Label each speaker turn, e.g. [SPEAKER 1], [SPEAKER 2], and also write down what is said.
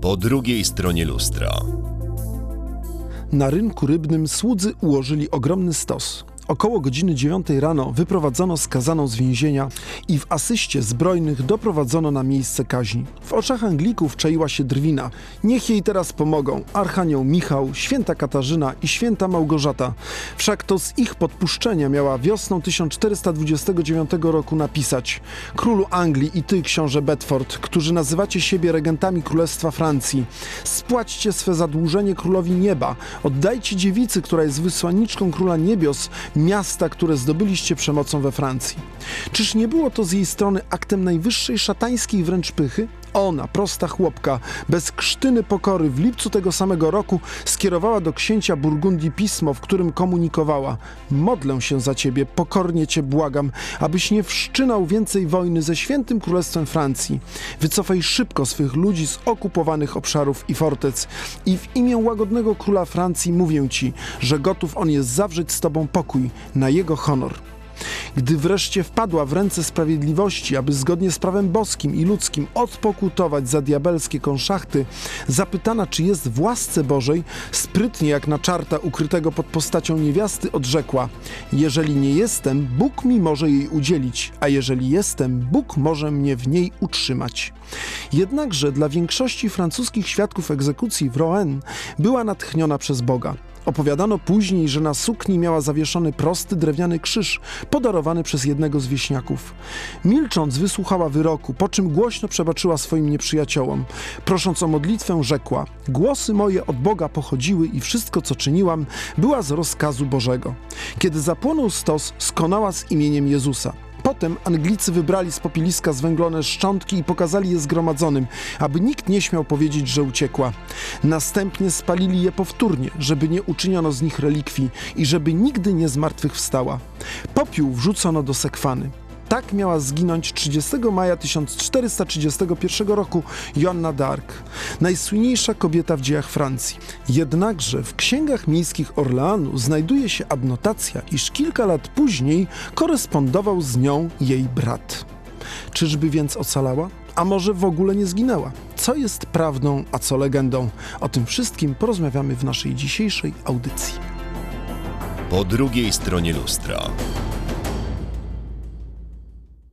[SPEAKER 1] Po drugiej stronie lustra.
[SPEAKER 2] Na rynku rybnym słudzy ułożyli ogromny stos. Około godziny 9 rano wyprowadzono skazaną z więzienia i w asyście zbrojnych doprowadzono na miejsce kaźni. W oczach Anglików czaiła się drwina. Niech jej teraz pomogą Archanioł Michał, święta Katarzyna i święta Małgorzata. Wszak to z ich podpuszczenia miała wiosną 1429 roku napisać Królu Anglii i ty, książę Bedford, którzy nazywacie siebie regentami Królestwa Francji, spłaćcie swe zadłużenie królowi nieba, oddajcie dziewicy, która jest wysłanniczką króla niebios, miasta, które zdobyliście przemocą we Francji. Czyż nie było to z jej strony aktem najwyższej szatańskiej wręcz pychy? Ona, prosta chłopka, bez krztyny pokory w lipcu tego samego roku skierowała do księcia Burgundii pismo, w którym komunikowała: Modlę się za ciebie, pokornie cię błagam, abyś nie wszczynał więcej wojny ze świętym królestwem Francji. Wycofaj szybko swych ludzi z okupowanych obszarów i fortec. I w imię łagodnego króla Francji mówię ci, że gotów on jest zawrzeć z tobą pokój na jego honor. Gdy wreszcie wpadła w ręce sprawiedliwości, aby zgodnie z prawem boskim i ludzkim odpokutować za diabelskie konszachty, zapytana, czy jest w łasce Bożej, sprytnie jak na czarta ukrytego pod postacią niewiasty odrzekła: Jeżeli nie jestem, Bóg mi może jej udzielić, a jeżeli jestem, Bóg może mnie w niej utrzymać. Jednakże dla większości francuskich świadków egzekucji w Rouen była natchniona przez Boga. Opowiadano później, że na sukni miała zawieszony prosty drewniany krzyż, podarowany przez jednego z wieśniaków. Milcząc, wysłuchała wyroku, po czym głośno przebaczyła swoim nieprzyjaciołom. Prosząc o modlitwę, rzekła: Głosy moje od Boga pochodziły i wszystko, co czyniłam, była z rozkazu Bożego. Kiedy zapłonął stos, skonała z imieniem Jezusa. Potem Anglicy wybrali z popieliska zwęglone szczątki i pokazali je zgromadzonym, aby nikt nie śmiał powiedzieć, że uciekła. Następnie spalili je powtórnie, żeby nie uczyniono z nich relikwii i żeby nigdy nie zmartwychwstała. Popiół wrzucono do sekwany. Tak miała zginąć 30 maja 1431 roku Joanna d'Arc, najsłynniejsza kobieta w dziejach Francji. Jednakże w księgach miejskich Orleanu znajduje się adnotacja, iż kilka lat później korespondował z nią jej brat. Czyżby więc ocalała? A może w ogóle nie zginęła? Co jest prawdą, a co legendą? O tym wszystkim porozmawiamy w naszej dzisiejszej audycji.
[SPEAKER 1] Po drugiej stronie lustra.